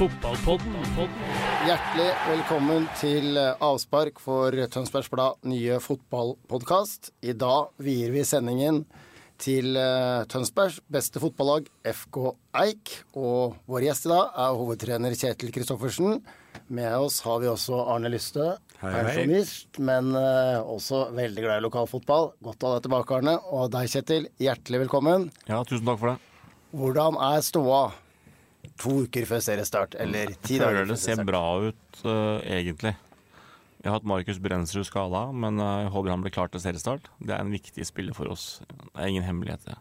Hjertelig velkommen til avspark for Tønsbergs Blad nye fotballpodkast. I dag vier vi sendingen til eh, Tønsbergs beste fotballag, FK Eik. Og vår gjest i dag er hovedtrener Kjetil Kristoffersen. Med oss har vi også Arne Lystø, pensjonist, men eh, også veldig glad i lokalfotball. Godt å ha deg tilbake, Arne. Og deg, Kjetil, hjertelig velkommen. Ja, tusen takk for det. Hvordan er ståa to uker før seriestart, eller ti dager Jeg seriestart. føler det ser bra ut, uh, egentlig. Jeg har hatt Markus Brensrud skada, men eh, jeg håper han blir klar til seriestart. Det er en viktig spiller for oss. Det er ingen hemmelighet, det.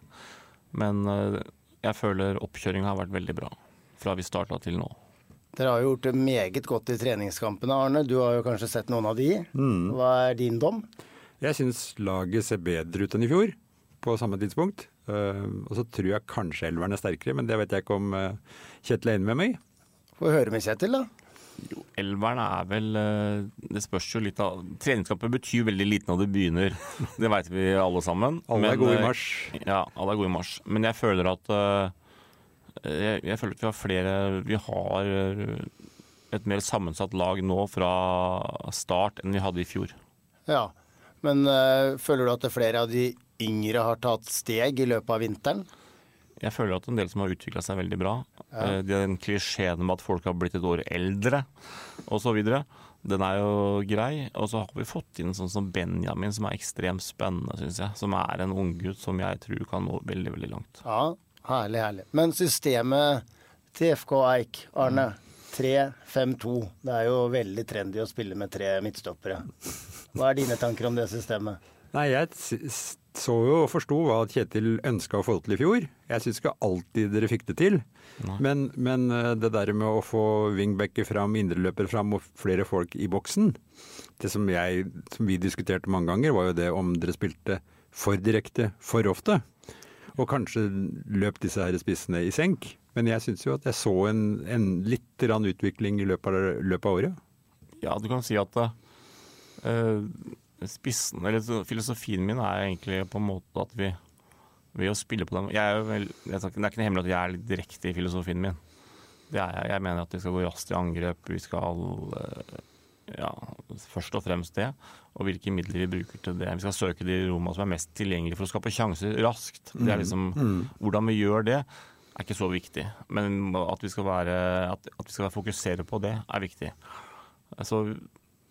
Men uh, jeg føler oppkjøringa har vært veldig bra fra vi starta til nå. Dere har jo gjort det meget godt i treningskampene, Arne. Du har jo kanskje sett noen av de. Mm. Hva er din dom? Jeg syns laget ser bedre ut enn i fjor, på samme tidspunkt. Uh, og så tror jeg kanskje elveren er sterkere, men det vet jeg ikke om uh, Kjetil er enig med meg. Få høre med Kjetil, da. Elveren er vel eh, Det spørs jo litt av Treningskampen betyr veldig lite når det begynner. Det veit vi alle sammen. Alle er gode i eh, mars. Ja, alle er gode i mars. Men jeg føler at eh, jeg, jeg føler at vi har flere Vi har et mer sammensatt lag nå fra start enn vi hadde i fjor. Ja. Men øh, føler du at flere av de yngre har tatt steg i løpet av vinteren? Jeg føler at en del som har utvikla seg veldig bra. ja. Den klisjeen med at folk har blitt et år eldre osv., den er jo grei. Og så har vi fått inn sånn som Benjamin, som er ekstremt spennende, syns jeg. Som er en unggutt som jeg tror kan nå veldig, veldig langt. Ja, herlig, herlig. Men systemet til FK Eik, Arne. 3-5-2. Det er jo veldig trendy å spille med tre midtstoppere. Hva er dine tanker om det systemet? Nei, jeg så jo og forsto hva Kjetil ønska å få til i fjor. Jeg syns ikke alltid dere fikk det til. Men, men eh, det der med å få wingbacker fram, indreløper fram og flere folk i boksen Det som, jeg, som vi diskuterte mange ganger, var jo det om dere spilte for direkte for ofte. Og kanskje løp disse her spissene i senk. Men jeg syns jo at jeg så en, en litt utvikling i løpet av, løpet av året. Ja, du kan si at eh, spissen, eller filosofien min er egentlig på en måte at vi ved å spille på den jeg er vel, jeg Det er ikke noe hemmelig at jeg er litt direkte i filosofien min. Det er jeg. Jeg mener at vi skal gå raskt i angrep. Vi skal eh, ja, først og fremst det. Og hvilke midler vi bruker til det. Vi skal søke de rommene som er mest tilgjengelige for å skape sjanser raskt. Det er liksom, Hvordan vi gjør det, er ikke så viktig. Men at vi skal, være, at, at vi skal fokusere på det, er viktig. Så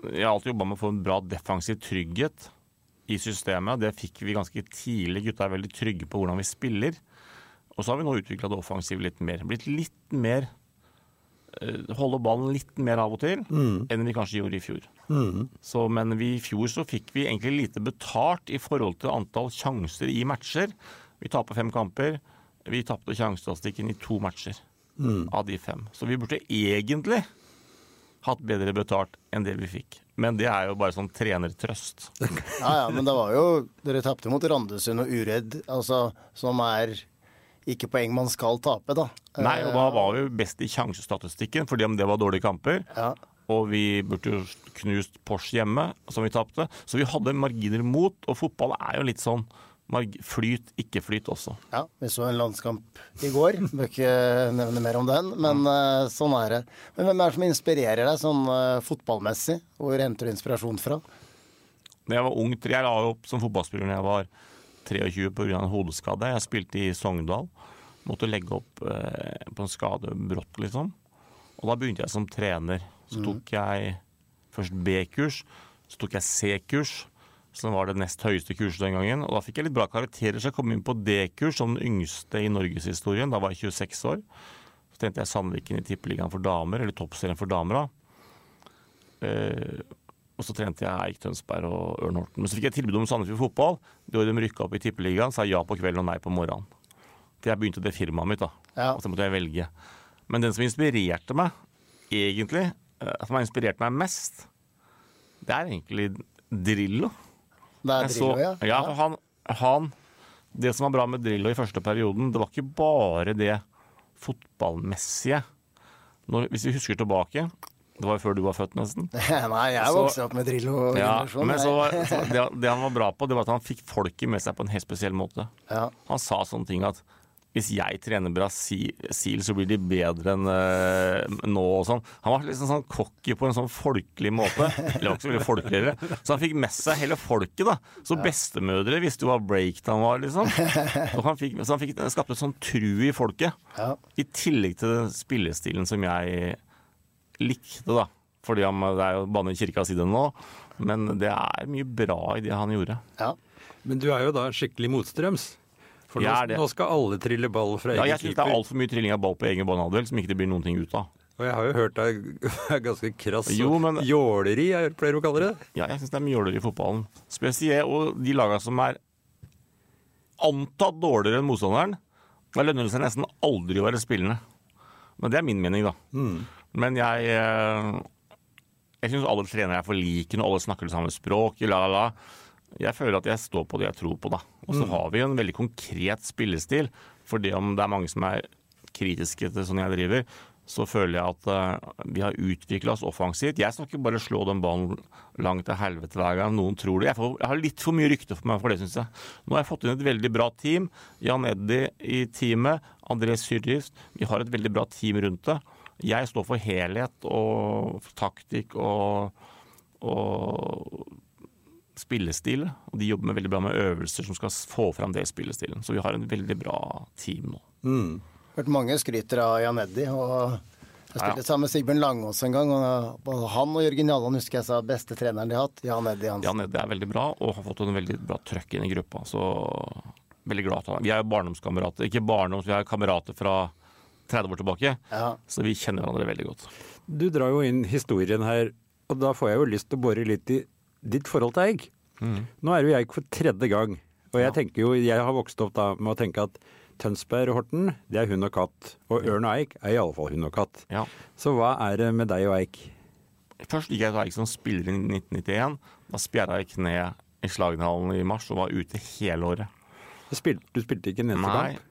jeg har alltid jobba med å få en bra defensiv trygghet i systemet. Det fikk vi ganske tidlig. Gutta er veldig trygge på hvordan vi spiller. Og så har vi nå utvikla det offensivt litt mer. Blitt litt mer eh, Holde ballen litt mer av og til enn vi kanskje gjorde i fjor. Så, men vi, i fjor så fikk vi egentlig lite betalt i forhold til antall sjanser i matcher. Vi taper fem kamper. Vi tapte sjansestatistikken i to matcher av de fem. Så vi burde egentlig hatt bedre betalt enn det vi fikk. Men det er jo bare sånn trenertrøst. Ja ja, men det var jo Dere tapte mot Randesund og Uredd, altså, som er ikke poeng man skal tape, da. Nei, og da var vi best i sjansestatistikken, fordi om det var dårlige kamper. Ja. Og vi burde jo knust Porsche hjemme, som vi tapte. Så vi hadde marginer mot, og fotball er jo litt sånn flyt, ikke flyt også. Ja, vi så en landskamp i går. Bør ikke nevne mer om den, men eh, sånn er det. Men hvem er det som inspirerer deg sånn eh, fotballmessig? Hvor henter du inspirasjon fra? Da jeg var ung, jeg la opp som fotballspiller da jeg var 23 pga. en hodeskade. Jeg spilte i Sogndal. Måtte legge opp eh, på en skade brått, liksom. Og da begynte jeg som trener. Så tok jeg først B-kurs, så tok jeg C-kurs, som var det nest høyeste kurset den gangen. Og da fikk jeg litt bra karakterer, så jeg kom inn på D-kurs som den yngste i norgeshistorien. Da var jeg 26 år. Så tjente jeg Sandviken i Tippeligaen for damer, eller Toppserien for damer, da. Eh, Og så trente jeg Eik Tønsberg og Ørn Horten. Men så fikk jeg tilbud om Sandefjord fotball. Det året de rykka opp i Tippeligaen, sa jeg ja på kvelden og nei på morgenen. Til jeg begynte det firmaet mitt, da. Ja. Og så måtte jeg velge. Men den som inspirerte meg, egentlig, eh, som har inspirert meg mest, det er egentlig Drillo. Det er Drillo, ja. ja. Han, han Det som var bra med Drillo i første perioden, det var ikke bare det fotballmessige. Når, hvis vi husker tilbake, det var jo før du var født, nesten. Nei, jeg vokste opp med Drillo. Ja, men så, var- så det, det han var bra på, det var at han fikk folket med seg på en helt spesiell måte. Ja. Han sa sånne ting at hvis jeg trener Brasil, så blir de bedre enn uh, nå og sånn. Han var liksom sånn cocky på en sånn folkelig måte. Eller også ikke så veldig folkeligere. Så han fikk med seg hele folket, da. Så bestemødre visste jo hva breakdown var, liksom. Så han fikk, så han fikk skapte et sånn tru i folket. Ja. I tillegg til den spillestilen som jeg likte, da. Fordi han, det er jo banne i kirka si det nå. Men det er mye bra i det han gjorde. Ja. Men du er jo da skikkelig motstrøms. For nå, nå skal alle trille ball fra Ja, egen jeg syns det er keeper. altfor mye trilling av ball på egen banehalvdel som ikke det blir noen ting ut av. Og jeg har jo hørt deg er ganske krass. Jo, men- Jåleri, jeg pleier å kalle det. Ja, jeg syns det er mye jåleri i fotballen. Spesielt og de lagene som er antatt dårligere enn motstanderen. Da lønner det seg nesten aldri å være spillende. Men det er min mening, da. Men jeg eh, Jeg syns alle trenere er for like når alle snakker det samme språket. La, la, la. Jeg føler at jeg står på det jeg tror på, da. Og så har vi jo en veldig konkret spillestil. For det om det er mange som er kritiske til sånn jeg driver, så føler jeg at uh, vi har utvikla oss offensivt. Jeg skal ikke bare slå den ballen langt til helvete hver gang noen tror det. Jeg, får, jeg har litt for mye rykte for meg for det, syns jeg. Nå har jeg fått inn et veldig bra team. Jan Eddi i teamet. André Syrjus. Vi har et veldig bra team rundt det. Jeg står for helhet og taktikk og, og spillestil. Og de jobber med veldig bra med øvelser som skal få fram det spillestilen. Så vi har en veldig bra team nå. Hørt mange skryter av Jan Eddi. Og jeg Ja, spilte ja. sammen med Sigbjørn Langås en gang. Og han og Jørgen Jalland husker jeg sa beste treneren de har hatt. Jan Eddi Hansen. Jan Edde er veldig bra og har fått en veldig bra trøkk inn i gruppa. Så veldig glad til han. Vi er jo barndomskamerater. Ikke barndoms, vi er kamerater fra 30 år tilbake. Ja. Så vi kjenner hverandre veldig godt. Du drar jo inn historien her, og da får jeg jo lyst til å bore litt i ditt forhold til Eik. Nå er jo jeg for tredje gang, og jeg tenker jo, jeg har vokst opp da med å tenke at Tønsberg og Horten, det er hund og katt. Og Ørn og Eik er i alle fall hund og katt. Ja. Så hva er det med deg og Eik? Først gikk jeg til Eik som spiller i 1991. Da spjæra jeg kneet i Slagenhallen i mars og var ute hele året. Du spilte, du spilte ikke en eneste Nei, kamp?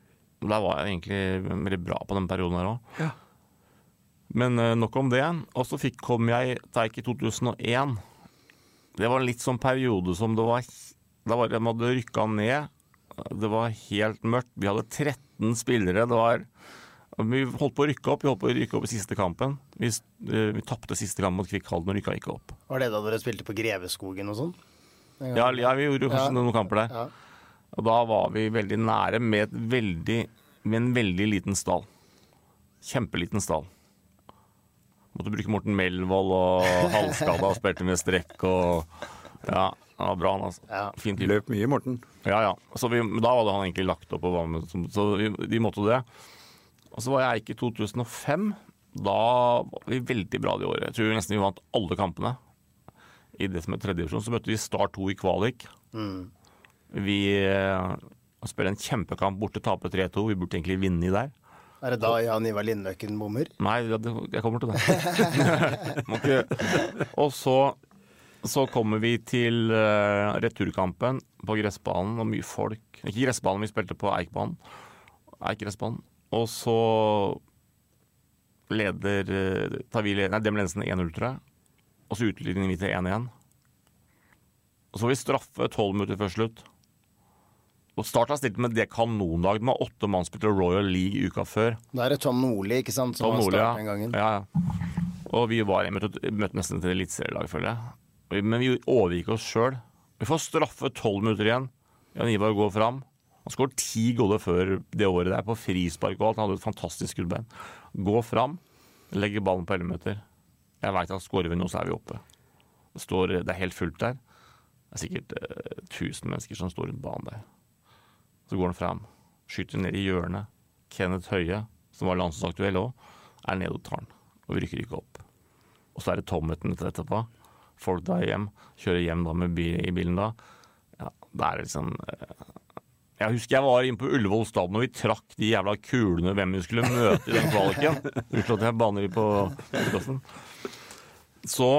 da var jeg egentlig veldig bra på den perioden her òg. Ja. Men eh, nok om det. Og så kom jeg til Eik i 2001. Det var en litt sånn periode som det var Da var det, de hadde rykka ned. Det var helt mørkt. Vi hadde 13 spillere. Det var Vi holdt på å rykke opp. Vi holdt på å rykke opp i siste kampen. Vi, eh, vi tapte siste kamp mot Kvikkhalden og rykka ikke opp. Var det da dere spilte på Greveskogen og sånn? Ja, ja vi gjorde jo kanskje Ja. noen kamper der. Ja. Og da var vi veldig nære med, veldig, med en veldig liten stall. Kjempeliten stall. Måtte bruke Morten Melvold og halvskada og spilte med strekk og Ja, han var bra, han altså. Ja. Fin type. Løp mye, Morten. Ja, ja. Så vi, da hadde han egentlig lagt opp og var med, så vi, de måtte det. Og så var jeg ikke i 2005. Da var vi veldig bra det året. Jeg tror nesten vi vant alle kampene i det som er tredjedivisjon. Så møtte vi Start 2 i kvalik. Vi eh, spiller en kjempekamp borte, taper 3-2. Vi burde egentlig vinne i der. Er det da Jan Ivar Lindløkken bommer? Nei, jeg kommer til det. Og så, så kommer vi til eh, returkampen på gressbanen, og mye folk. Ikke gressbanen, vi spilte på Eikbanen. Eikgressbanen. Og så leder eh, tar vi leder, Nei, dem Lensen 1-0, tror jeg. Og så utligner vi til 1-1. Og så får vi straffe tolv minutter før slutt. Og Start har stilt med det kanonlaget med åtte mann spilte Royal League uka før. Da er det Tom Nordli, ikke sant, som Tom har Nordli, den gangen. Ja, ja. Og vi var møtte, møtte nesten til eliteserielag, føler jeg. Men vi overgikk oss sjøl. Vi får straffe tolv minutter igjen. Jan Ivar går fram. Han skåret ti goller før det året der, på frispark og alt. Han hadde et fantastisk skuddbein. Gå fram, legger ballen på 11 meter. Jeg veit at skårer vi nå, så er vi oppe. Det, står, det er helt fullt der. Det er sikkert eh, 1000 mennesker som står rundt banen der. Så går han fram, skyter ned i hjørnet. Kenneth Høie, som var landslagsaktuell òg, er nede og tar den. Og vi rykker ikke opp. Og så er det tomheten etterpå. folk drar hjem. Kjører hjem da med bil, i bilen da. Ja, det er liksom eh, Jeg husker jeg var inne på Ullevål stadion og vi trakk de jævla kulene hvem vi skulle møte i den kvaliken. Unnskyld at jeg baner på podkasten. Så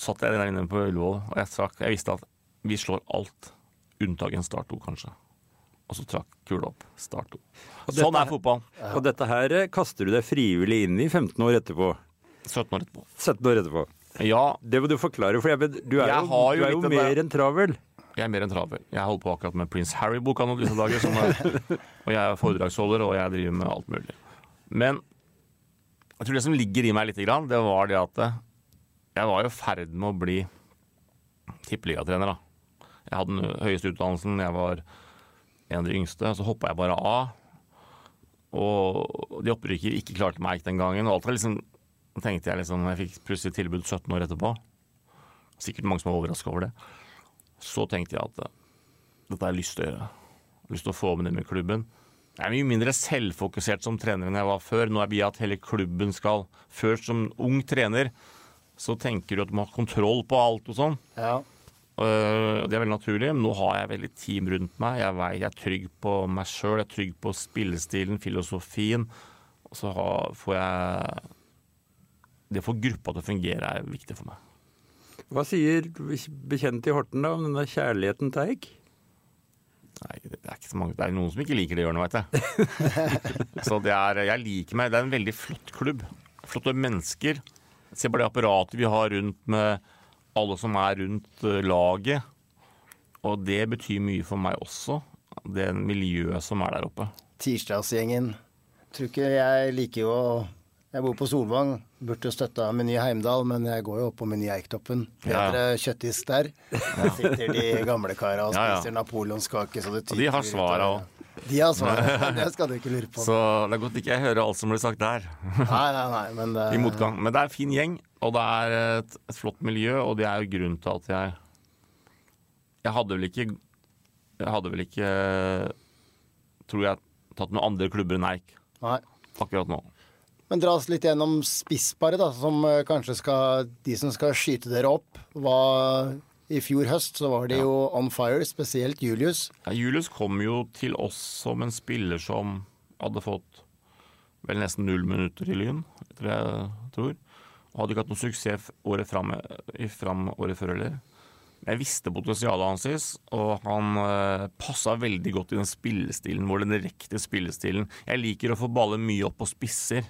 satt jeg der inne på Ullevål, og jeg, trakk, jeg visste at vi slår alt unntatt en Start to, kanskje. Og så trakk kula opp. Start 2. Sånn er fotball. Og dette her eh, kaster du deg frivillig inn i 15 år etterpå. 17 år etterpå. 17 år etterpå. Ja, Det må du forklare, for jeg, vet- du er Jeg jo, jo du er jo mer enn travel. jeg er mer enn travel. Jeg holder på akkurat med Prince Harry-boka nå disse dager. Som er, og jeg er foredragsholder, og jeg driver med alt mulig. Men jeg tror det som ligger i meg litt, grann, det var det at eh, jeg var i ferd med å bli tippeligatrener. da. Jeg hadde den høyeste utdannelsen, jeg var en av de yngste. Så hoppa jeg bare av. Og de opprykket ikke klarte meg den gangen. Og alt var liksom, tenkte jeg liksom, jeg fikk plutselig tilbud 17 år etterpå. Sikkert mange som var overraska over det. Så tenkte jeg at eh, dette har jeg lyst til å gjøre. Lyst til å få med det med klubben. Jeg er mye mindre selvfokusert som trener enn jeg var før. Nå er vi at hele klubben skal Før som ung trener så tenker du at du må ha kontroll på alt og sånn. Ja. Øh, Det er veldig naturlig, men nå har jeg veldig team rundt meg. Jeg, er trygg på meg sjøl, jeg er trygg på spillestilen, filosofien. Og så får jeg Det å få gruppa til å fungere er viktig for meg. Hva sier bekjente i Horten da om denne kjærligheten til Eik? Nei, det er ikke så mange Det er noen som ikke liker det hjørnet, veit jeg. så det er Jeg liker meg. Det er en veldig flott klubb. Flotte mennesker. Se bare det apparatet vi har rundt med alle som er rundt eh, laget. Og det betyr mye for meg også. Det miljøet som er der oppe. Tirsdagsgjengen. Tror ikke jeg liker jo Jeg bor på Solvang. Burde støtta Meny Heimdal, men jeg går jo opp på Meny Eiktoppen. Ja. kjøttis kjøttdisk der. Der sitter de gamle kara og Ja, ja. spiser napoleonskake så det Og de har svara òg. De har svaret. Det skal du ikke lure på. Så det er godt ikke jeg hører alt som blir sagt der. Nei, nei, nei, men det, I motgang. Men det er en fin gjeng, og det er et, et flott miljø, og det er jo grunnen til at jeg Jeg hadde vel ikke Jeg hadde vel ikke Tror jeg tatt noen andre klubber enn Eik Nei. akkurat nå. Men dra oss litt gjennom spissparet, da, som eh, kanskje skal De som skal skyte dere opp, var I fjor høst så var de jo on fire, spesielt Julius. Ja, Julius kom jo til oss som en spiller som hadde fått vel nesten null minutter i Lyn, etter det jeg tror. Og hadde ikke hatt noe suksess året fram, fram året før heller. Jeg visste potensialet hans, og han eh, passa veldig godt i den spillestilen vår, den direkte spillestilen. Jeg liker å få baller mye opp på spisser.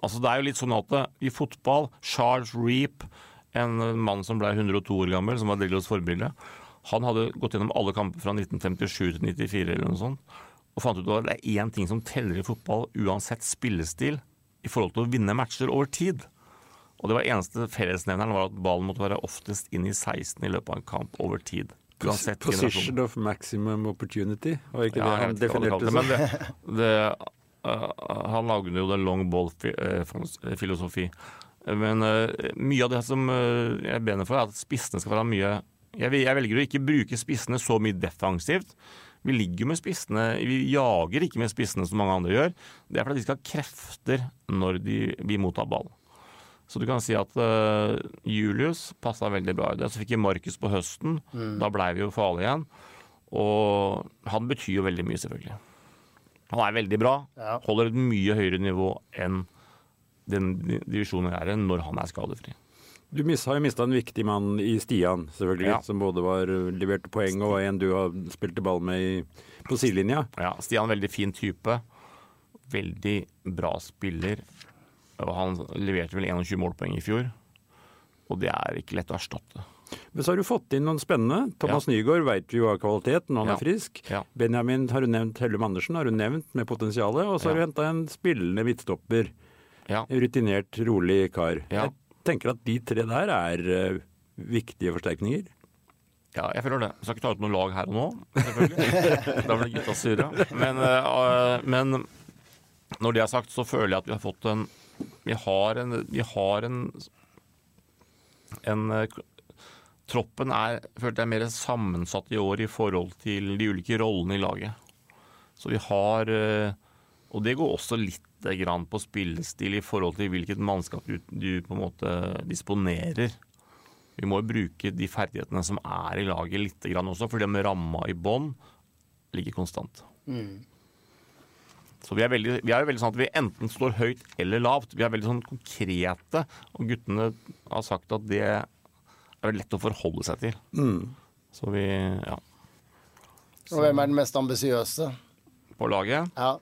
Altså Det er jo litt sånn at eh, i fotball Charles Reap, en eh, mann som ble 102 år gammel, som var Drillos forbilde, han hadde gått gjennom alle kamper fra 1957 til 94 eller noe sånt, og fant ut at det er én ting som teller i fotball, uansett spillestil, i forhold til å vinne matcher over tid. Og det var eneste fellesnevneren var at ballen måtte være oftest inn i 16 i løpet av en kamp over tid. Uansett. Position of maximum opportunity, var ikke Ja, det han definerte det som? det, men det, det, uh, Han lagde jo den long ball-filosofi. Men uh, mye av det som uh, jeg brenner for, er at spissene skal være mye jeg, jeg velger å ikke bruke spissene så mye defensivt. Vi ligger med spissene, vi jager ikke med spissene som mange andre gjør. Det er fordi de skal ha krefter når de, vi mottar ball. Så du kan si at uh, Julius passa veldig bra i det. Så fikk vi Markus på høsten. Da blei vi jo farlige igjen. Og han betyr jo veldig mye, selvfølgelig. Han er veldig bra. Ja. Holder et mye høyere nivå enn den divisjonen er når han er skadefri. Du har jo mista en viktig mann i Stian, selvfølgelig. Ja. Som både var uh, leverte poeng og en du har spilte ball med i, på sidelinja. Ja, Stian er en veldig fin type. Veldig bra spiller. Og han leverte vel 21 målpoeng i fjor. Og det er ikke lett å erstatte. Men så har du fått inn noen spennende. Thomas Nygaard veit vi jo har kvalitet når han Ja. er frisk. Ja. Benjamin har du nevnt, Hellum Andersen har du nevnt med potensialet. Og så har Ja. du henta en spillende midtstopper. Ja. Rutinert, rolig kar. Ja. Jeg tenker at de tre der er uh, viktige forsterkninger. Ja, jeg føler det. Jeg skal ikke ta ut noe lag her og nå, selvfølgelig. da blir gutta sure. Men, uh, men når det er sagt, så føler jeg at vi har fått en Vi har en, vi har en, en øh, Troppen er følte jeg, mer sammensatt i år i forhold til de ulike rollene i laget. Så vi har øh, Og det går også litt grann på spillestil i forhold til hvilket mannskap du, du på en måte disponerer. vi må jo bruke de ferdighetene som er i laget litt grann også, fordi de ramma i bånn ligger konstant. Så vi er, veldig, vi er jo veldig sånn at vi enten står høyt eller lavt. Vi er veldig sånn konkrete, og guttene har sagt at det er lett å forholde seg til. Så vi, ja, Og hvem er den mest ambisiøse? på laget Ja.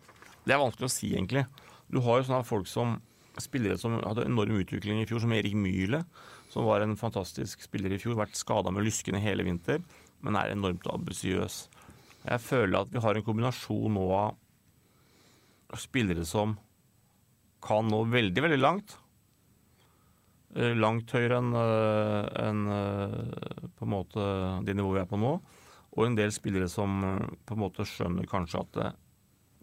Det er vanskelig å si, egentlig. Du har jo sånne folk som spillere som hadde enorm utvikling i fjor, som Erik Myhle, som var en fantastisk spiller i fjor. Vært skada med lyskene hele vinter, men er enormt ambisiøs. Jeg føler at vi har en kombinasjon nå av spillere som kan nå veldig, veldig langt. Eh, Langt høyere enn en, enn, eh, på en måte det nivået vi er på nå. Og en del spillere som eh, på en måte skjønner kanskje at eh,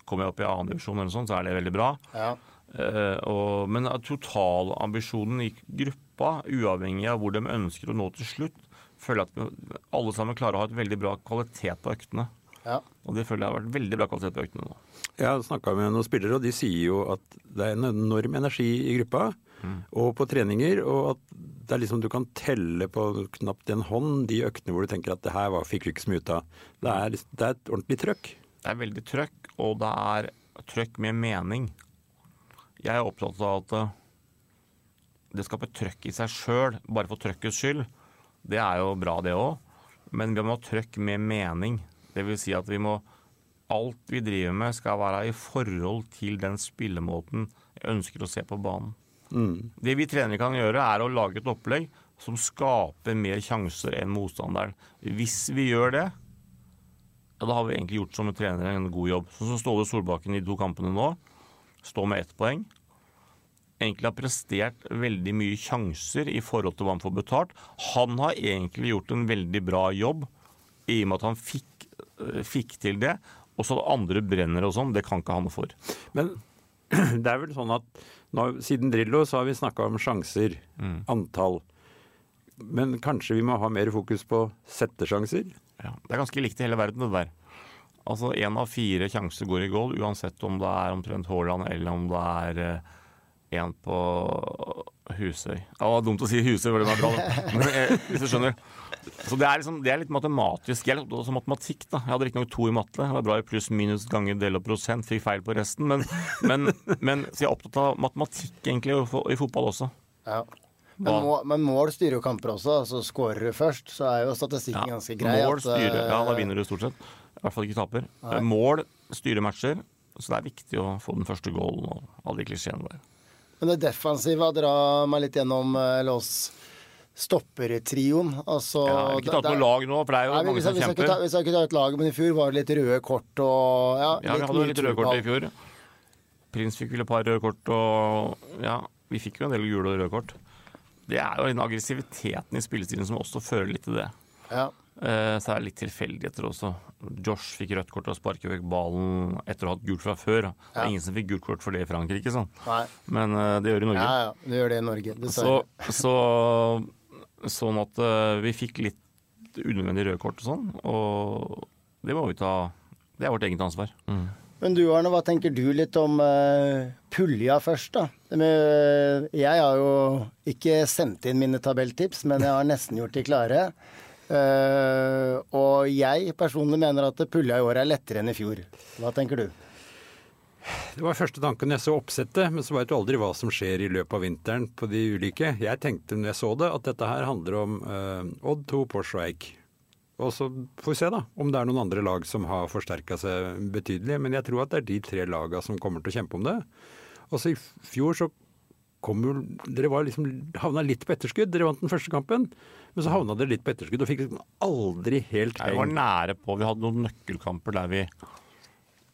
kommer jeg opp i annen divisjon, eller sånt, så er det veldig bra. ja. Uh, og, men totalambisjonen i gruppa, uavhengig av hvor de ønsker å nå til slutt, føler jeg at alle sammen klarer å ha et veldig bra kvalitet på øktene. Ja. Og det føler jeg har vært veldig bra kvalitet på øktene nå. Jeg har snakka med noen spillere, og de sier jo at det er en enorm energi i gruppa. Og på treninger, og at det er liksom du kan telle på knapt en hånd de øktene hvor du tenker at det her var, fikk vi ikke så mye ut av. Det er, liksom- det er et ordentlig trøkk. Det er veldig trøkk, og det er trøkk med mening. Jeg er opptatt av at eh, det skaper trøkk i seg sjøl, bare for trøkkets skyld. Det er jo bra, det òg. Men vi må ha trøkk med mening. Det vil si at vi må Alt vi driver med, skal være i forhold til den spillemåten jeg ønsker å se på banen. Det vi trenere kan gjøre, er å lage et opplegg som skaper mer sjanser enn motstanderen. Hvis vi gjør det, ja, da har vi egentlig gjort som trenere en god jobb. Sånn som Ståle Solbakken i de to kampene nå. Står med ett poeng. Egentlig har prestert veldig mye sjanser i forhold til hva han får betalt. Han har egentlig gjort en veldig bra jobb i og med at han fikk, fikk til det. Og så andre brenner og sånn. Det kan ikke han noe for. Men det er vel sånn at nå, siden Drillo så har vi snakka om sjanser, antall. Men kanskje vi må ha mer fokus på settesjanser? Ja, det er ganske likt i hele verden, det der. Altså Én av fire sjanser går i goal, uansett om det er omtrent Haaland eller om det er eh, en på Husøy. Ja, det var dumt å si Husøy, for det var bra, men eh, hvis du skjønner. Så det er, liksom, det er litt matematisk. Jeg er litt også matematikk, da. Jeg hadde riktignok to i matte. Jeg var bra i pluss, minus, ganger, del og prosent. Fikk feil på resten. Men, men, men så jeg er opptatt av matematikk egentlig i fotball også. ja. Men, Hva? må, men mål styrer jo kamper også. Altså Skårer du først, så er jo statistikken ganske grei. Mål at, styrer, ja, da eh, vinner du stort sett. I hvert fall ikke taper. Mål styrer matcher, så det er viktig å få den første goalen og alle de klisjeene der. Men det defensive, dra meg litt gjennom lås. Lås stoppertrioen. Altså, Jeg har ikke tatt noe lag nå, for det er jo Nei, mange som hvis, ta, kjemper. skal ikke ta ut laget, men i fjor var det litt røde kort og Ja, Ja, vi hadde litt røde kort i fjor. Prins fikk vel et par røde kort, og ja, vi fikk jo en del gule og røde kort. Det er jo den aggressiviteten i spillestilen som også fører litt til det. Ja. Eh, Så er det litt tilfeldigheter også. Josh fikk rødt kort og sparket vekk ballen etter å ha hatt gult fra før. Det er ingen som fikk gult kort for det i Frankrike, sånn. Men eh, det gjør det i Norge. Ja, ja. det gjør det i Norge, Så, så, sånn at eh, vi fikk litt unødvendig røde kort og sånn, og det må vi ta Det er vårt eget ansvar. Men du Arne, hva tenker du litt om uh, pulja først, da? Det Med, jeg har jo ikke sendt inn mine tabelltips, men jeg har nesten gjort de klare. Uh, og jeg personlig mener at pulja i år er lettere enn i fjor. Hva tenker du? Det var første tanken jeg så oppsettet, men så vet du aldri hva som skjer i løpet av vinteren på de ulike. Jeg tenkte når jeg så det, at dette her handler om eh, Odd 2, Porsche og Eik. Og så får vi se da, om det er noen andre lag som har forsterka seg betydelig. Men jeg tror at det er de tre laga som kommer til å kjempe om det. Og så i fjor så kom jo Dere var liksom havna litt på etterskudd. Dere vant den første kampen, men så havna dere litt på etterskudd og fikk liksom aldri helt heng. Vi var nære på. Vi hadde noen nøkkelkamper der vi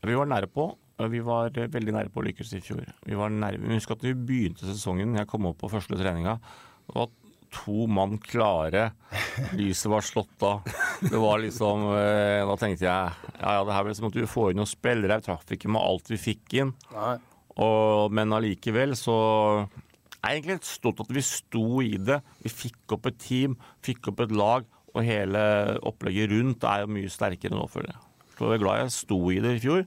Vi var nære på. Vi var eh, veldig nære på å lykkes i fjor. Vi var nære, men Husk at vi begynte sesongen, jeg kom opp på første treninga. Det var to mann klare. Lyset var slått av. Det var liksom eh, Da tenkte jeg ja, ja, det her ble som at du får inn noen spillere. Jeg traff ikke med alt vi fikk inn. Og, men allikevel så er jeg egentlig litt stolt at vi sto i det. Vi fikk opp et team, fikk opp et lag, og hele opplegget rundt er jo mye sterkere nå, føler jeg. Så jeg er glad jeg sto i det i fjor,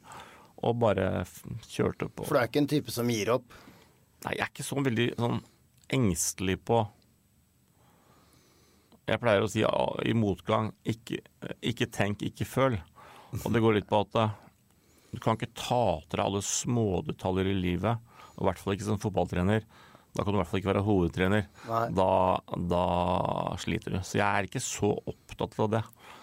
og bare kjørte på. For du er ikke en type som gir opp? Nei, jeg er ikke så veldig sånn engstelig på Jeg pleier å si ja, i motgang ikke, ikke tenk, ikke føl. Og det går litt på at eh, du kan ikke ta til deg alle smådetaljer i livet, og i hvert fall ikke som fotballtrener. Da kan du i hvert fall ikke være hovedtrener. Da, da sliter du. Så jeg er ikke så opptatt av det.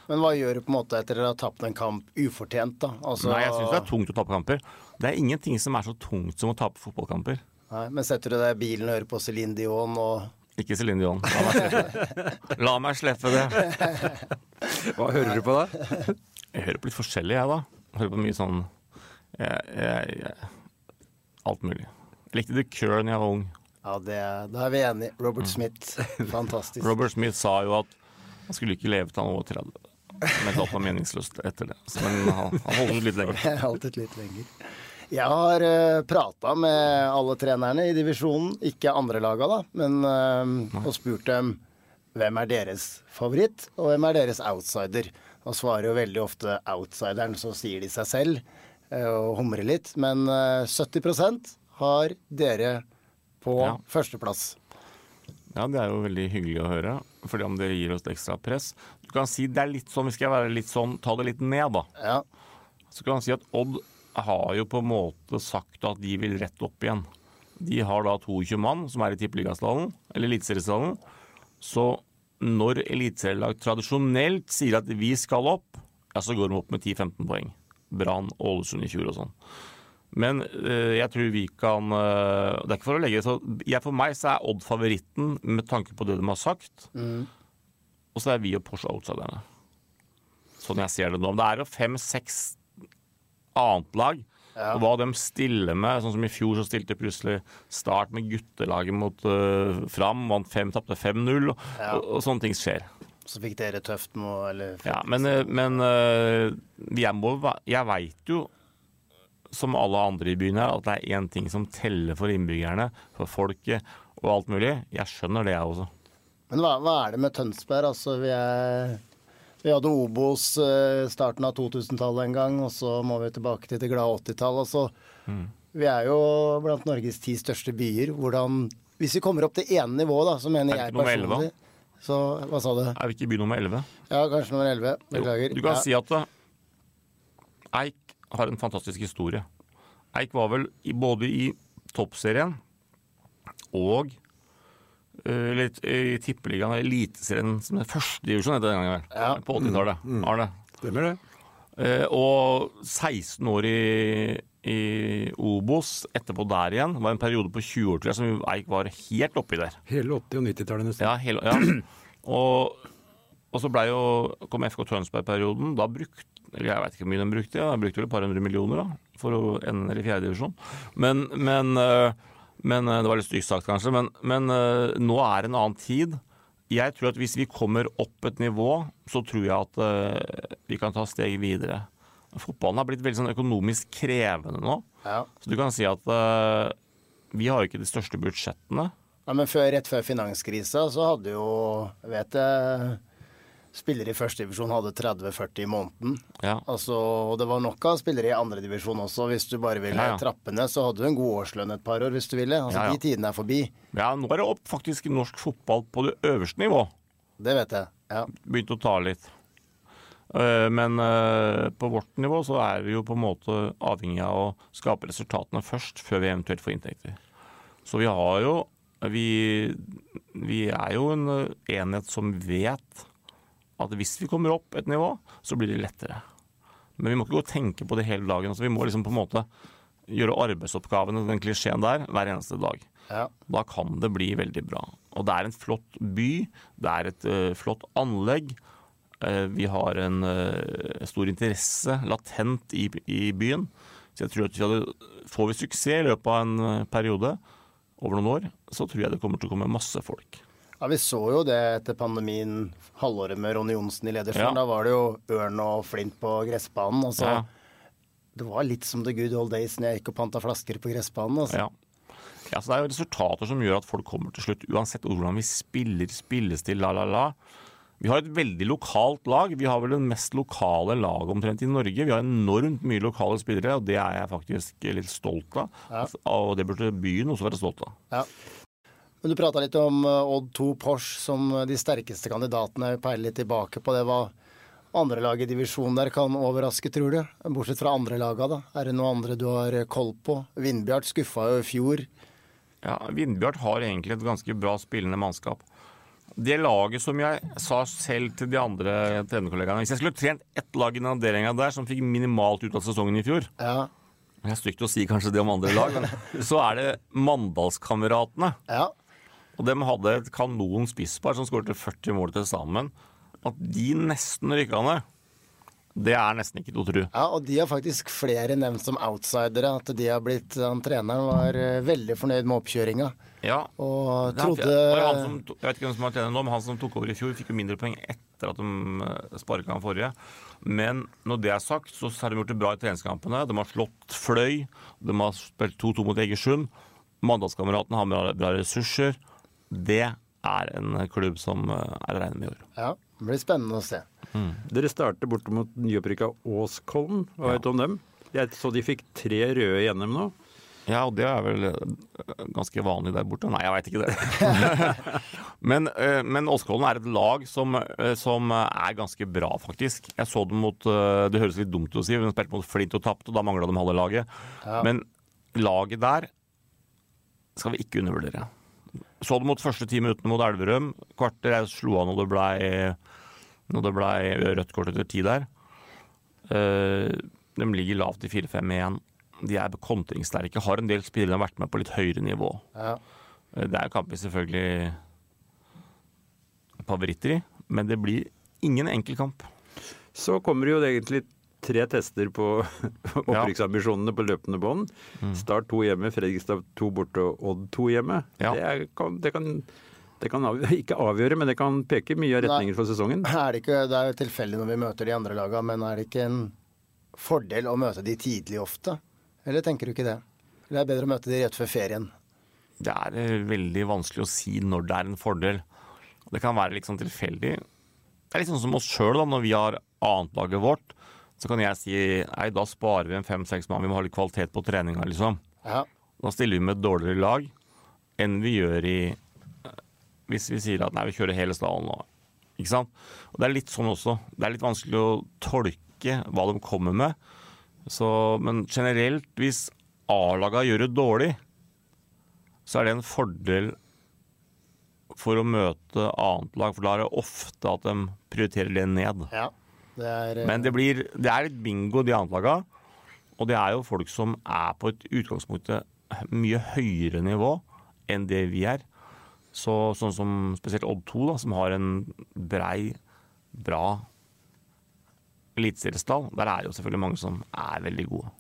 Men hva gjør du på en måte etter å ha tapt en kamp ufortjent, da? Altså, Nei, jeg syns det er tungt å tape kamper. Det er ingenting som er så tungt som å tape fotballkamper. Nei, men setter du deg i bilen og hører på Céline Dion og Ikke Céline Dion. La meg slippe, La meg slippe det. Hva hører du på da? Jeg hører på litt forskjellig, jeg, da. Jeg hører på mye sånn jeg, jeg, jeg, Alt mulig. Jeg likte The Cure da jeg var ung. Ja, det, da er vi enige. Robert Smith. Fantastisk. Robert Smith sa jo at han skulle ikke leve til han var 30. Men alt var meningsløst etter det. Så, men han, han holdt litt lenger. Jeg har alltid litt lenger. Jeg har uh, prata med alle trenerne i divisjonen, ikke andre laga, da, men uh, og spurt dem hvem er deres favoritt, og hvem er deres outsider. Og svarer jo veldig ofte outsideren, så sier de seg selv uh, og humrer litt. Men uh, 70% har dere på Ja. førsteplass. Ja, det er jo veldig hyggelig å høre, fordi om det gir oss et ekstra press. Du kan si det er litt sånn, vi skal være litt sånn, ta det litt ned, da. Ja. Så kan man si at Odd har jo på en måte sagt at de vil rett opp igjen. De har da 22 mann som er i tippeligastallen, eller eliteseriestallen. Så når eliteserielag tradisjonelt sier at vi skal opp, ja, så går de opp med 10-15 poeng. Brann, Ålesund i fjor og sånn. Men eh, jeg tror vi kan eh, Det er ikke for å legge så jeg, For meg så er Odd favoritten med tanke på det de har sagt. Og så er vi og Porsche outsiderne. Sånn jeg ser det nå. Det er jo fem-seks annet lag. Og hva de stiller med, sånn som i fjor så stilte plutselig Start med guttelaget mot uh, Fram, vant fem, tapte 5-0, og, og, og sånne ting skjer. Så fikk dere tøft med å Ja, men, men jeg, må, jeg veit jo, som alle andre i byen her, at det er én ting som teller for innbyggerne, for folket og alt mulig. Jeg skjønner det, jeg også. Men hva, hva er det med Tønsberg? Altså, vi, er, vi hadde Obos eh, starten av 2000-tallet en gang, og så må vi tilbake til det glade 80-tallet. Altså, Mm. Vi er jo blant Norges ti største byer. Hvordan Hvis vi kommer opp til ene nivå, da, så mener Er jeg ikke 11 personlig Så hva sa du? Er vi ikke i by nummer 11? Ja, kanskje nummer 11. Beklager. Du kan ja. si at eh, Eik har en fantastisk historie. Eik var vel i, både i toppserien og eh, eller i tippeligaen, eliteserien, som er het den gangen. Ja. På 80-tallet. Arne. Stemmer det? Eh, og 16 år i, i Obos, etterpå der igjen. Det var en periode på 20 år tror jeg, som Eik var helt oppi der. Hele 80- og 90-tallet nesten. Ja, hele, ja. Og, og så ble jo, kom FK Tønsberg-perioden. Da brukte Jeg vet ikke hvor mye de brukte, de brukte vel et par hundre millioner da, for å ende i fjerdedivisjon. Men, men, øh, men øh, Det var litt stygt sagt, kanskje. Men, men øh, nå er det en annen tid. Jeg tror at hvis vi kommer opp et nivå, så tror jeg at vi kan ta steg videre. Fotballen har blitt veldig sånn økonomisk krevende nå. Ja. Så du kan si at vi har jo ikke de største budsjettene. Ja, men før, rett før finanskrisa så hadde jo vet jeg, spillere i førstedivisjon hadde 30-40 i måneden. Ja. Altså, og det var nok av spillere i andredivisjon også. Hvis du bare ville Ja, ja. trappe ned, så hadde du en god årslønn et par år hvis du ville. Altså. De tidene er forbi. Ja, nå er det opp faktisk norsk fotball på det øverste nivå. Det vet jeg. Ja. Begynt å ta litt. Eh, Men eh, på vårt nivå så er vi jo på en måte avhengig av å skape resultatene først, før vi eventuelt får inntekter. Så vi har jo Vi, vi er jo en eh, enhet som vet at hvis vi kommer opp et nivå, så blir det lettere. Men vi må ikke gå og tenke på det hele dagen. Altså, vi må liksom på en måte gjøre arbeidsoppgavene, den klisjeen der, hver eneste dag. Ja. Da kan det bli veldig bra. Og det er en flott by, det er et uh, flott anlegg. Uh, vi har en uh, stor interesse latent i, i byen. Så jeg tror at vi hadde, får vi suksess i løpet av en periode, over noen år, så tror jeg det kommer til å komme masse folk. Ja, vi så jo det etter pandemien, halvåret med Ronny Johnsen i ledersjøen. Ja. Da var det jo ørn og flint på gressbanen. Altså, Ja. Det var litt som the good old days når jeg gikk og panta flasker på gressbanen. Altså. Ja. Ja, så Det er jo resultater som gjør at folk kommer til slutt, uansett hvordan vi spiller, spillestil, la, la, la. Vi har et veldig lokalt lag. Vi har vel det mest lokale laget omtrent i Norge. Vi har enormt mye lokale spillere, og det er jeg faktisk litt stolt av. Ja. Og det burde byen også være stolt av. Ja. Men Du prata litt om eh, Odd 2 Porsche som de sterkeste kandidatene. Peile litt tilbake på det. Hva andre lag i divisjonen der kan overraske, tror du? Bortsett fra andre laga, da. Er det noe andre du har koll på? Vindbjart skuffa jo i fjor. Ja, Vindbjart har egentlig et ganske bra spillende mannskap. Det laget som jeg sa selv til de andre trenerkollegaene Hvis jeg skulle trent ett lag i den avdelinga der som fikk minimalt ut av sesongen i fjor Ja. Det er stygt å si kanskje det om andre lag, men så er det Mandalskameratene. ja. Og de hadde et kanon spisspar som skåret 40 mål til sammen. At de nesten rykka ned, det er nesten ikke til å tro. Ja, og de har faktisk flere nevnt som outsidere. At de har blitt han Treneren var eh, veldig fornøyd med oppkjøringa. Ja, Og trodde som, jeg vet ikke hvem som har trener nå, men han som tok over i fjor, fikk jo mindre poeng etter at de sparka han forrige. Men når det er sagt, så har de gjort det bra i treningskampene. De har slått Fløy, de har spilt 2-2 mot Egersund. Mandalskameratene har bra ressurser. Det er en klubb som eh, er å regne med i år. Ja, det blir spennende å se. Dere starter borte mot nyopprykka Åskollen. Hva vet du om dem? Jeg så de fikk tre røde i NM nå. Ja, og det er vel eh, ganske vanlig der borte. Nei, jeg veit ikke det. men eh, men Åskollen er et lag som, som er ganske bra, faktisk. Jeg så dem mot Det høres litt dumt ut å si, de spilte mot Flint og tapte, og da mangla de halve laget. Men laget der skal vi ikke undervurdere. Så det mot første ti minuttene mot Elverum. Kvarter jeg slo av når det blei når det ble rødt kort etter ti der. Eh, de ligger lavt i 4-5-1. De er kontringssterke. Har en del spillere som har vært med på litt høyere nivå. Ja. Eh, Det er kamper selvfølgelig favoritter i, men det blir ingen enkel kamp. Så kommer det jo egentlig tre tester på opprykksambisjonene på løpende bånd. Start to hjemme, Fredrikstad to borte og Odd to hjemme. Ja. Det, er, kan, det kan det kan av, ikke avgjøre, men det kan peke mye av retninger for sesongen. Er det, ikke, det er jo tilfeldig når vi møter de andre laga, men er det ikke en fordel å møte de tidlig ofte? Eller tenker du ikke det? Eller er det bedre å møte de rett før ferien? Det er eh, veldig vanskelig å si når det er en fordel. Det kan være sånn tilfeldig. Det er litt sånn som oss sjøl, når vi har annetlaget vårt. Så kan jeg si nei, da sparer vi en fem-seks mann, vi må ha litt kvalitet på treninga, liksom. Ja. Da stiller vi med et dårligere lag enn vi gjør i Hvis vi sier at nei, vi kjører hele stallen nå. Ikke sant? Og det er litt sånn også. Det er litt vanskelig å tolke hva de kommer med. Så, men generelt, hvis A-laga gjør det dårlig, så er det en fordel for å møte annet lag, for da er det ofte at de prioriterer det ned. ja. Det er eh, Men det, blir, det er litt bingo, de annetlaga. Og det er jo folk som er på et utgangspunkt mye høyere nivå enn det vi er. Så, sånn som spesielt Odd 2, da, som har en brei, bra eliteseriestall. Der er jo selvfølgelig mange som er veldig gode.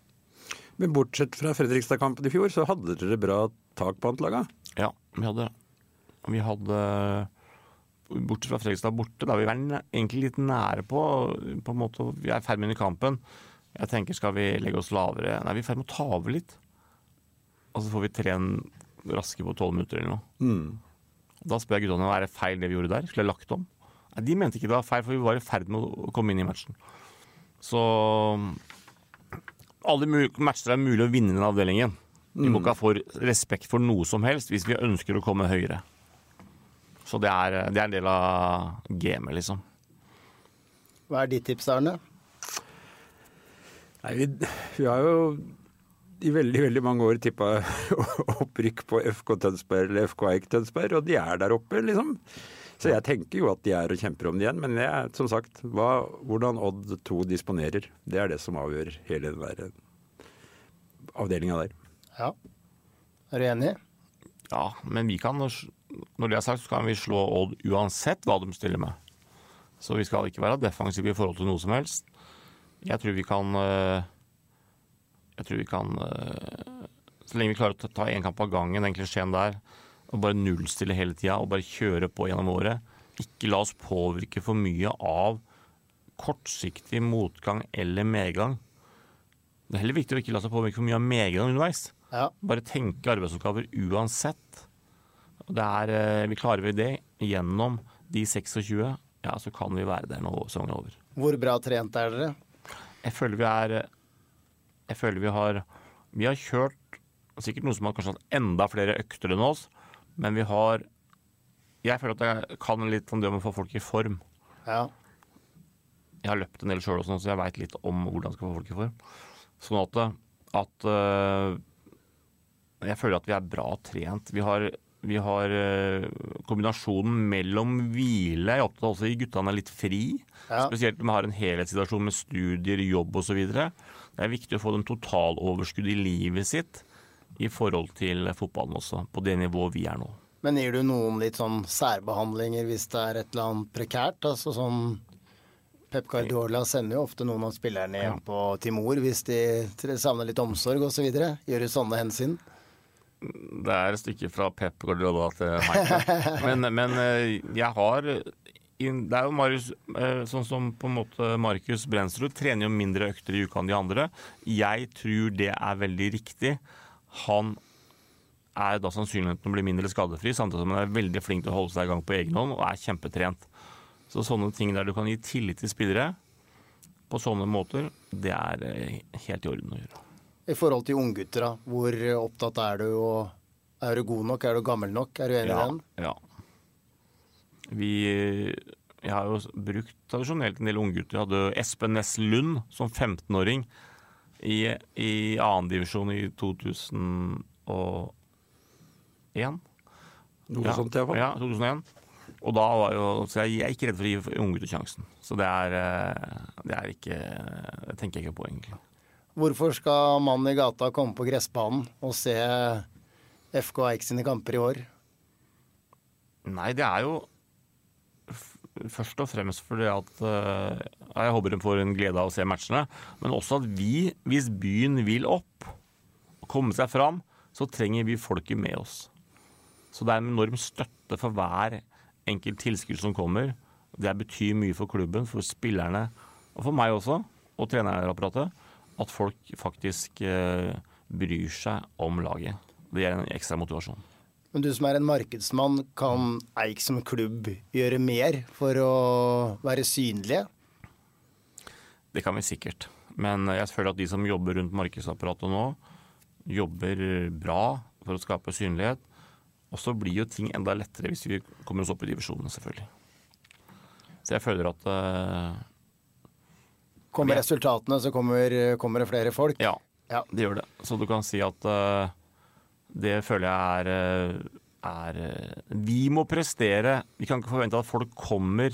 Men bortsett fra Fredrikstad-kampen i fjor, så hadde dere bra tak på antlaga. Ja, vi hadde Vi hadde Bortsett fra Fredrikstad borte, da vi er egentlig litt nære på, på en måte, Vi er i ferd med å vinne kampen. Jeg tenker, skal vi legge oss lavere? Nei, vi er i ferd med å ta over litt. Og så får vi tre raske på tolv minutter eller noe. Da spør jeg guttene er det feil det vi gjorde der. Skulle jeg lagt om? Nei, De mente ikke det var feil, for vi var i ferd med å komme inn i matchen. Så alle matcher er mulig å vinne i den avdelingen. Vi må ikke ha for respekt for noe som helst hvis vi ønsker å komme høyere. Så det er, det er en del av gamet, liksom. Hva er ditt tips, Arne? Nei, vi, vi har jo i veldig veldig mange år tippa opprykk på FK Tønsberg eller FK Eik Tønsberg, og de er der oppe, liksom. Så jeg tenker jo at de er og kjemper om det igjen. Men jeg, som sagt, hva, hvordan Odd 2 disponerer, det er det som avgjør hele den der avdelinga der. Ja. Er du enig? Ja, men vi kan, når det er sagt, så kan vi slå Odd uansett hva de stiller med. Så vi skal ikke være defensive i forhold til noe som helst. Jeg tror vi kan øh, Jeg tror vi kan øh, Så lenge vi klarer å ta én kamp av gangen, den klisjeen der, og bare nullstille hele tida og bare kjøre på gjennom året, ikke la oss påvirke for mye av kortsiktig motgang eller medgang. Det er heller viktig å ikke la seg påvirke for mye av medgang underveis. Ja. Bare tenke arbeidsoppgaver uansett. Er, eh, vi klarer vi det gjennom de 26, ja, så kan vi være der når sesongen er over. Hvor bra trent er dere? Jeg føler vi er Jeg føler vi har Vi har kjørt sikkert noe som har kanskje hatt enda flere økter enn oss, Men vi har Jeg føler at jeg kan litt om det med å få folk i form. Ja. Jeg har løpt en del sjøl, så jeg veit litt om hvordan jeg skal få folk i form. Sånn at, at øh, Jeg føler at vi er bra trent. Vi har, vi har øh, kombinasjonen mellom hvile Jeg er opptatt av også i guttene er litt fri. Ja. Spesielt når vi har en helhetssituasjon med studier, jobb osv. Det er viktig å få den totaloverskudd i livet sitt i forhold til fotballen også, på det nivået vi er nå. Men gir du noen litt sånn særbehandlinger hvis det er et eller annet prekært? Altså sånn Pep Guardiola sender jo ofte noen av spillerne hjem på Timor hvis de savner litt omsorg osv. Gjør du sånne hensyn? Det er et stykke fra Pep Guardiola til Michael. Men, men eh, jeg har Det er jo Marius, eh, sånn som på en måte Markus Brensrud trener jo mindre økter i uka enn de andre. Jeg tror det er veldig riktig. Han er da sannsynligheten å bli mindre skadefri, samtidig som han er veldig flink til å holde seg i gang på egen hånd og er kjempetrent. Så sånne ting der du kan gi tillit til spillere på sånne måter, det er eh, helt i orden å gjøre. I forhold til unggutter, da. Hvor opptatt er du, og er du god nok? Er du gammel nok? Er du enig i Ja, den? ja. Vi Jeg har jo brukt tradisjonelt en del unggutter. Jeg hadde Espen Næss Lund som 15-åring i, i annendivisjon i 2001. Noe ja. sånt iallfall. Ja, 2001. Og da var jo, så jeg, jeg er ikke redd for å gi unggutter sjansen. Så det er, eh, det er ikke Det tenker jeg ikke på, egentlig. Hvorfor skal mannen i gata komme på gressbanen og se FK Eik sine kamper i år? Nei, det er jo først og fremst fordi at eh, Jeg håper de får en glede av å se matchene. Men også at vi, hvis byen vil opp komme seg fram, så trenger vi folket med oss. Så det er en enorm støtte for hver enkelt tilskudd som kommer. Det betyr mye for klubben, for spillerne og for meg også, og trenerapparatet, at folk faktisk eh, bryr seg om laget. Det gir en ekstra motivasjon. Men du som er en markedsmann, kan Eik som klubb gjøre mer for å være synlige? Det kan vi sikkert. Men jeg føler at de som jobber rundt markedsapparatet nå, jobber bra for å skape synlighet. Og så blir jo ting enda lettere hvis vi kommer oss opp i divisjonene, selvfølgelig. Så jeg føler at eh, Kommer Ja. resultatene, så kommer, kommer det flere folk? ja, Ja. det gjør det. Så du kan si at uh, det føler jeg er, eh, er eh, Vi må prestere. Vi kan ikke forvente at folk kommer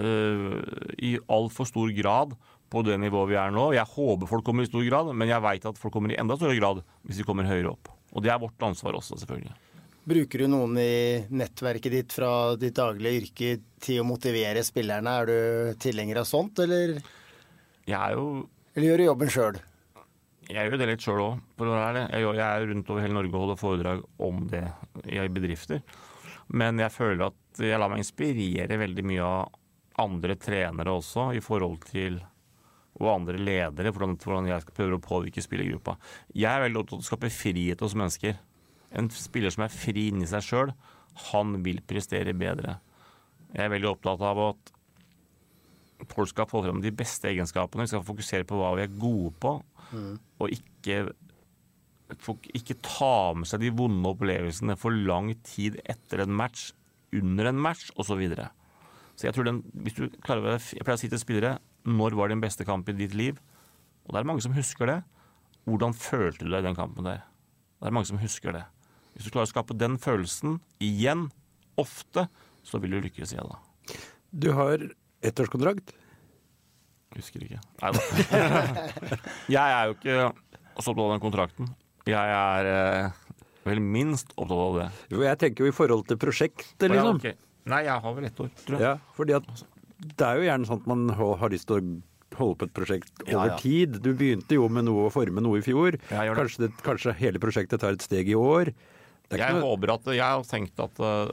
uh, i altfor stor grad på det nivået vi er nå. Jeg håper folk kommer i stor grad, men jeg veit at folk kommer i enda større grad hvis vi kommer høyere opp. Og det er vårt ansvar også, selvfølgelig. Bruker du noen i nettverket ditt fra ditt daglige yrke til å motivere spillerne? Er du tilhenger av sånt, eller, Jeg er jo eller gjør du jobben sjøl? Jeg gjør det litt sjøl òg, jeg er rundt over hele Norge og holder foredrag om det i bedrifter. Men jeg føler at jeg lar meg inspirere veldig mye av andre trenere også, i forhold til og andre ledere, hvordan, hvordan jeg skal prøve å påvirke spillergruppa. Jeg er veldig opptatt av å skape frihet hos mennesker. En spiller som er fri inni seg sjøl, han vil prestere bedre. Jeg er veldig opptatt av at folk skal få frem de beste egenskapene. Vi skal fokusere på hva vi er gode på, og ikke, ikke ta med seg de vonde opplevelsene for lang tid etter en match, under en match osv. Så, videre. så jeg tror den, hvis du klarer jeg pleier å si til spillere når var din beste kamp i ditt liv? Og det er mange som husker det. Hvordan følte du deg i den kampen der? Det er mange som husker det. Hvis du klarer å skape den følelsen igjen, ofte, så vil du lykkes igjen da. Du har ettårskontrakt. Husker ikke. Nei da. jeg er jo ikke så opptatt av den kontrakten. Jeg er eh, vel minst opptatt av det. Jo, Jeg tenker jo i forhold til prosjektet, Ja, liksom. Nei, jeg har vel ett år, tror jeg. Ja, fordi at det er jo gjerne sånn at man har lyst til å holde på et prosjekt over ja. tid. Du begynte jo med noe å forme noe i fjor. Ja, det. Kanskje, det, kanskje hele prosjektet tar et steg i år. Jeg noe, håper at Jeg har tenkt at eh,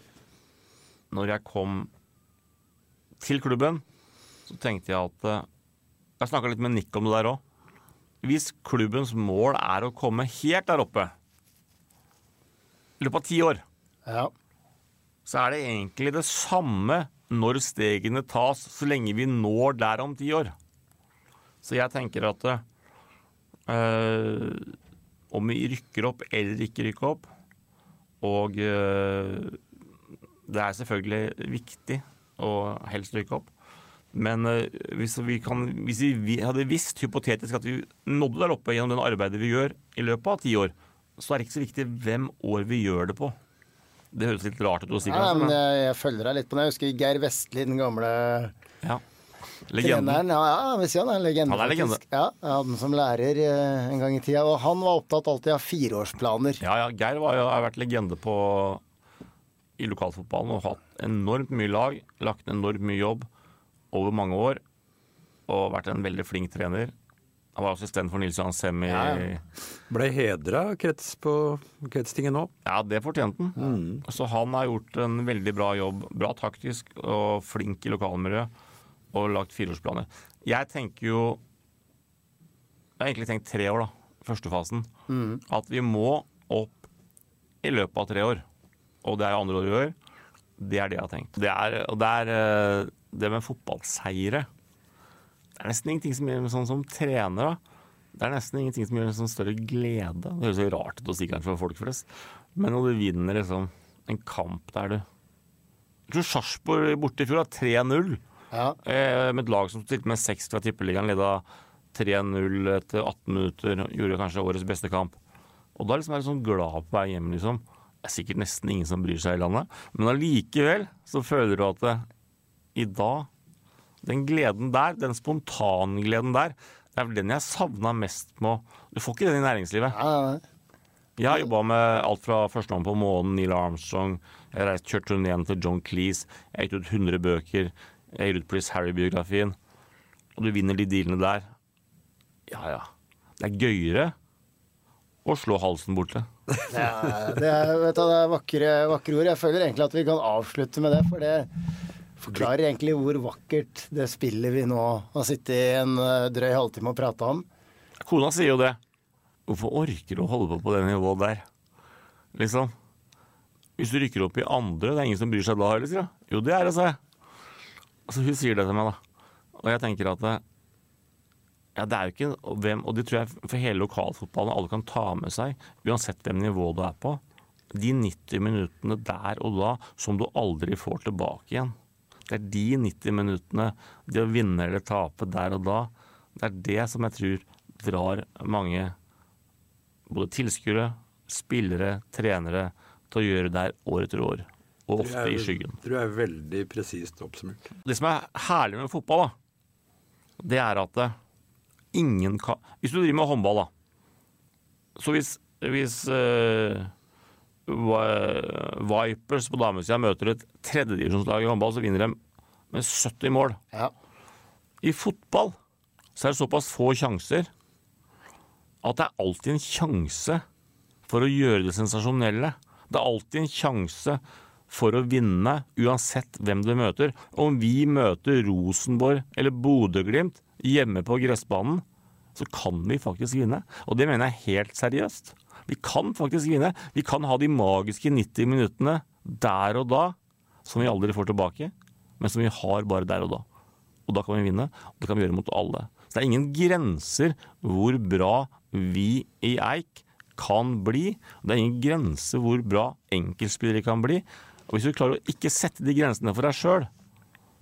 når jeg kom til klubben, så tenkte jeg at eh, Jeg snakka litt med Nick om det der òg. Hvis klubbens mål er å komme helt der oppe i løpet av ti år, Ja. så er det egentlig det samme når stegene tas, så lenge vi når der om ti år. Så jeg tenker at eh, om vi rykker opp eller ikke rykker opp, Og eh, det er selvfølgelig viktig å helst rykke opp. Men eh, hvis, vi kan, hvis vi hadde visst hypotetisk at vi nådde der oppe gjennom den arbeidet vi gjør i løpet av ti år, så er det ikke så viktig hvem år vi gjør det på. Det høres litt rart ut å si. Ja, men men- jeg, jeg følger deg litt på det. Jeg husker Geir Vestli, den gamle ja. Legenden. treneren. Ja, ja, jeg vil si han er en legende. Han er legende. faktisk. Ja, jeg hadde han som lærer eh, en gang i tida. Og han var opptatt alltid av fireårsplaner. Ja, ja, Geir var, jo- har vært legende på i lokalfotballen og hatt enormt mye lag, lagt ned enormt mye jobb over mange år og vært en veldig flink trener. Han var assistent for Nils Johan Sem i Ja, ja. Ble hedra krets på kretstinget nå. Ja, det fortjente han. Så han har gjort en veldig bra jobb. Bra taktisk og flink i lokalmiljøet og lagt fireårsplaner. Jeg tenker jo Jeg har egentlig tenkt tre år, da. Første fasen. At vi må opp i løpet av tre år. Og det er jo andre år vi gjør. Det er det jeg har tenkt. Det er, og det er eh, det med fotballseire. Det er nesten ingenting som gjør sånn som trener, da. Det er nesten ingenting som gjør en sånn større glede. Det høres jo rart ut å si kanskje for folk flest, men når du vinner liksom en kamp der du Jeg tror Sarpsborg borte i fjor har 3-0. Ja. Eh, med et lag som stilte med seks fra Tippeligaen, leda 3-0 etter 18 minutter, gjorde kanskje årets beste kamp. Og da liksom er du sånn glad på vei hjem, liksom. Det er sikkert nesten ingen som bryr seg i landet, men allikevel så føler du at det, i dag Den gleden der, den spontangleden der, det er vel den jeg savna mest med Du får ikke den i næringslivet. Ja, ja, ja. Jeg har jobba med alt fra Førstemann på månen, Neil Armstrong, jeg har reist kjørt turneen til John Cleese, jeg har gitt ut 100 bøker, Prince Harry-biografien, og du vinner de dealene der. Ja ja. Det er gøyere å slå halsen borte. Ja, det er, vet du, det er vakre, vakre ord. Jeg føler egentlig at vi kan avslutte med det, for det forklarer egentlig hvor vakkert det spillet vi nå har sittet i en eh, drøy halvtime og prata om. Kona sier jo det. Hvorfor orker du å holde på på det nivået der? Liksom. Hvis du rykker opp i andre, det er ingen som bryr seg da heller, sier hun. Jo, det er det, sa jeg. Altså, hun sier det til meg, da. Og jeg tenker at ja, det er jo ikke hvem, Og det tror jeg for hele lokalfotballen alle kan ta med seg, uansett hvem nivå du er på. De 90 minuttene der og da som du aldri får tilbake igjen. Det er de 90 minuttene, det å vinne eller tape der og da, det er det som jeg tror drar mange både tilskuere, spillere, trenere til å gjøre det her år etter år. Og ofte i skyggen. Tror jeg er veldig presist oppsummert. Det som er herlig med fotball, da, det er at det, ingen kan Hvis du driver med håndball, da. Så hvis, hvis uh, Vipers på damesida møter et tredjedivisjonslag i håndball, så vinner de med 70 mål. Ja. I fotball så er det såpass få sjanser at det er alltid en sjanse for å gjøre det sensasjonelle. Det er alltid en sjanse for å vinne, uansett hvem du møter. Om vi møter Rosenborg eller Bodø-Glimt hjemme på gressbanen, så kan vi faktisk vinne. Og det mener jeg helt seriøst. Vi kan faktisk vinne. Vi kan ha de magiske 90 minuttene der og da, som vi aldri får tilbake, men som vi har bare der og da. Og da kan vi vinne, og det kan vi gjøre mot alle. Så det er ingen grenser hvor bra vi i Eik kan bli. Det er ingen grenser hvor bra enkeltspillere kan bli. Og hvis du klarer å ikke sette de grensene for deg sjøl,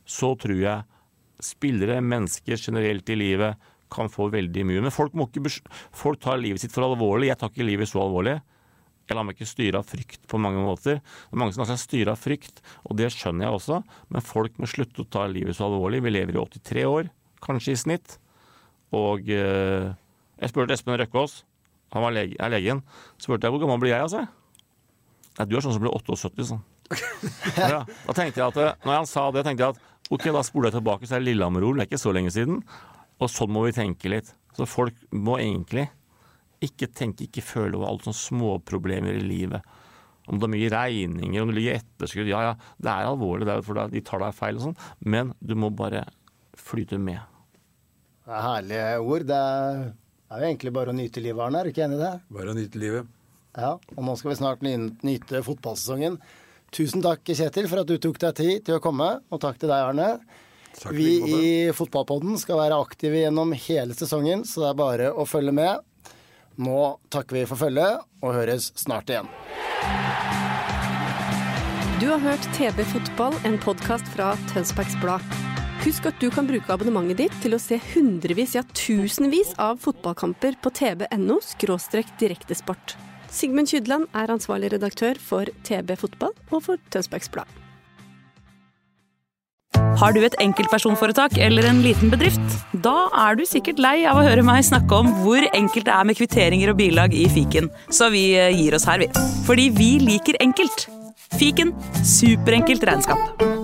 så tror jeg spillere, mennesker generelt i livet, kan få veldig mye. Men folk, må ikke, folk tar livet sitt for alvorlig. Jeg tar ikke livet så alvorlig. Jeg lar meg ikke styre av frykt på mange måter. Det er mange som lar seg styre av frykt, og det skjønner jeg også. Men folk må slutte å ta livet så alvorlig. Vi lever i 83 år, kanskje i snitt. Og eh, jeg spurte Espen Røkkås, han var lege, er legen, spurte jeg hvor gammel blir jeg, altså? Nei, du er sånn som blir 78, sånn. Ja, da tenkte jeg at, eh, når han sa det, tenkte jeg at ok, da spoler jeg tilbake, så er det Lillehammer-OL, det er ikke så lenge siden. Og sånn må vi tenke litt. Så folk må egentlig ikke tenke, ikke føle over alle sånne småproblemer i livet. Om det er mye regninger, om det ligger etterskudd. Ja, ja, det er alvorlig, det er, for de tar deg feil og sånn. Men du må bare flyte med. Det er herlige ord. Det er, er jo egentlig bare å nyte livet, Arne. Er du ikke enig i det? Bare å nyte livet. Ja, og nå skal vi snart nyte fotballsesongen. Tusen takk, Kjetil, for at du tok deg tid til å komme, og takk til deg, Arne. Takk Vi i Fotballpodden skal være aktive gjennom hele sesongen, så det er bare å følge med. Nå takker vi for følget, og høres snart igjen. Du har hørt TV Fotball, en podkast fra Tønsbergs Blad. Husk at du kan bruke abonnementet ditt til å se hundrevis, ja tusenvis av fotballkamper på tv.no direktesport. Sigmund Kydland er ansvarlig redaktør for TB Fotball og for Tønsbergs Blad. Har du et enkeltpersonforetak eller en liten bedrift? Da er du sikkert lei av å høre meg snakke om hvor enkelt det er med kvitteringer og bilag i fiken, så vi eh, gir oss her, vi. Fordi vi liker enkelt. Fiken superenkelt regnskap.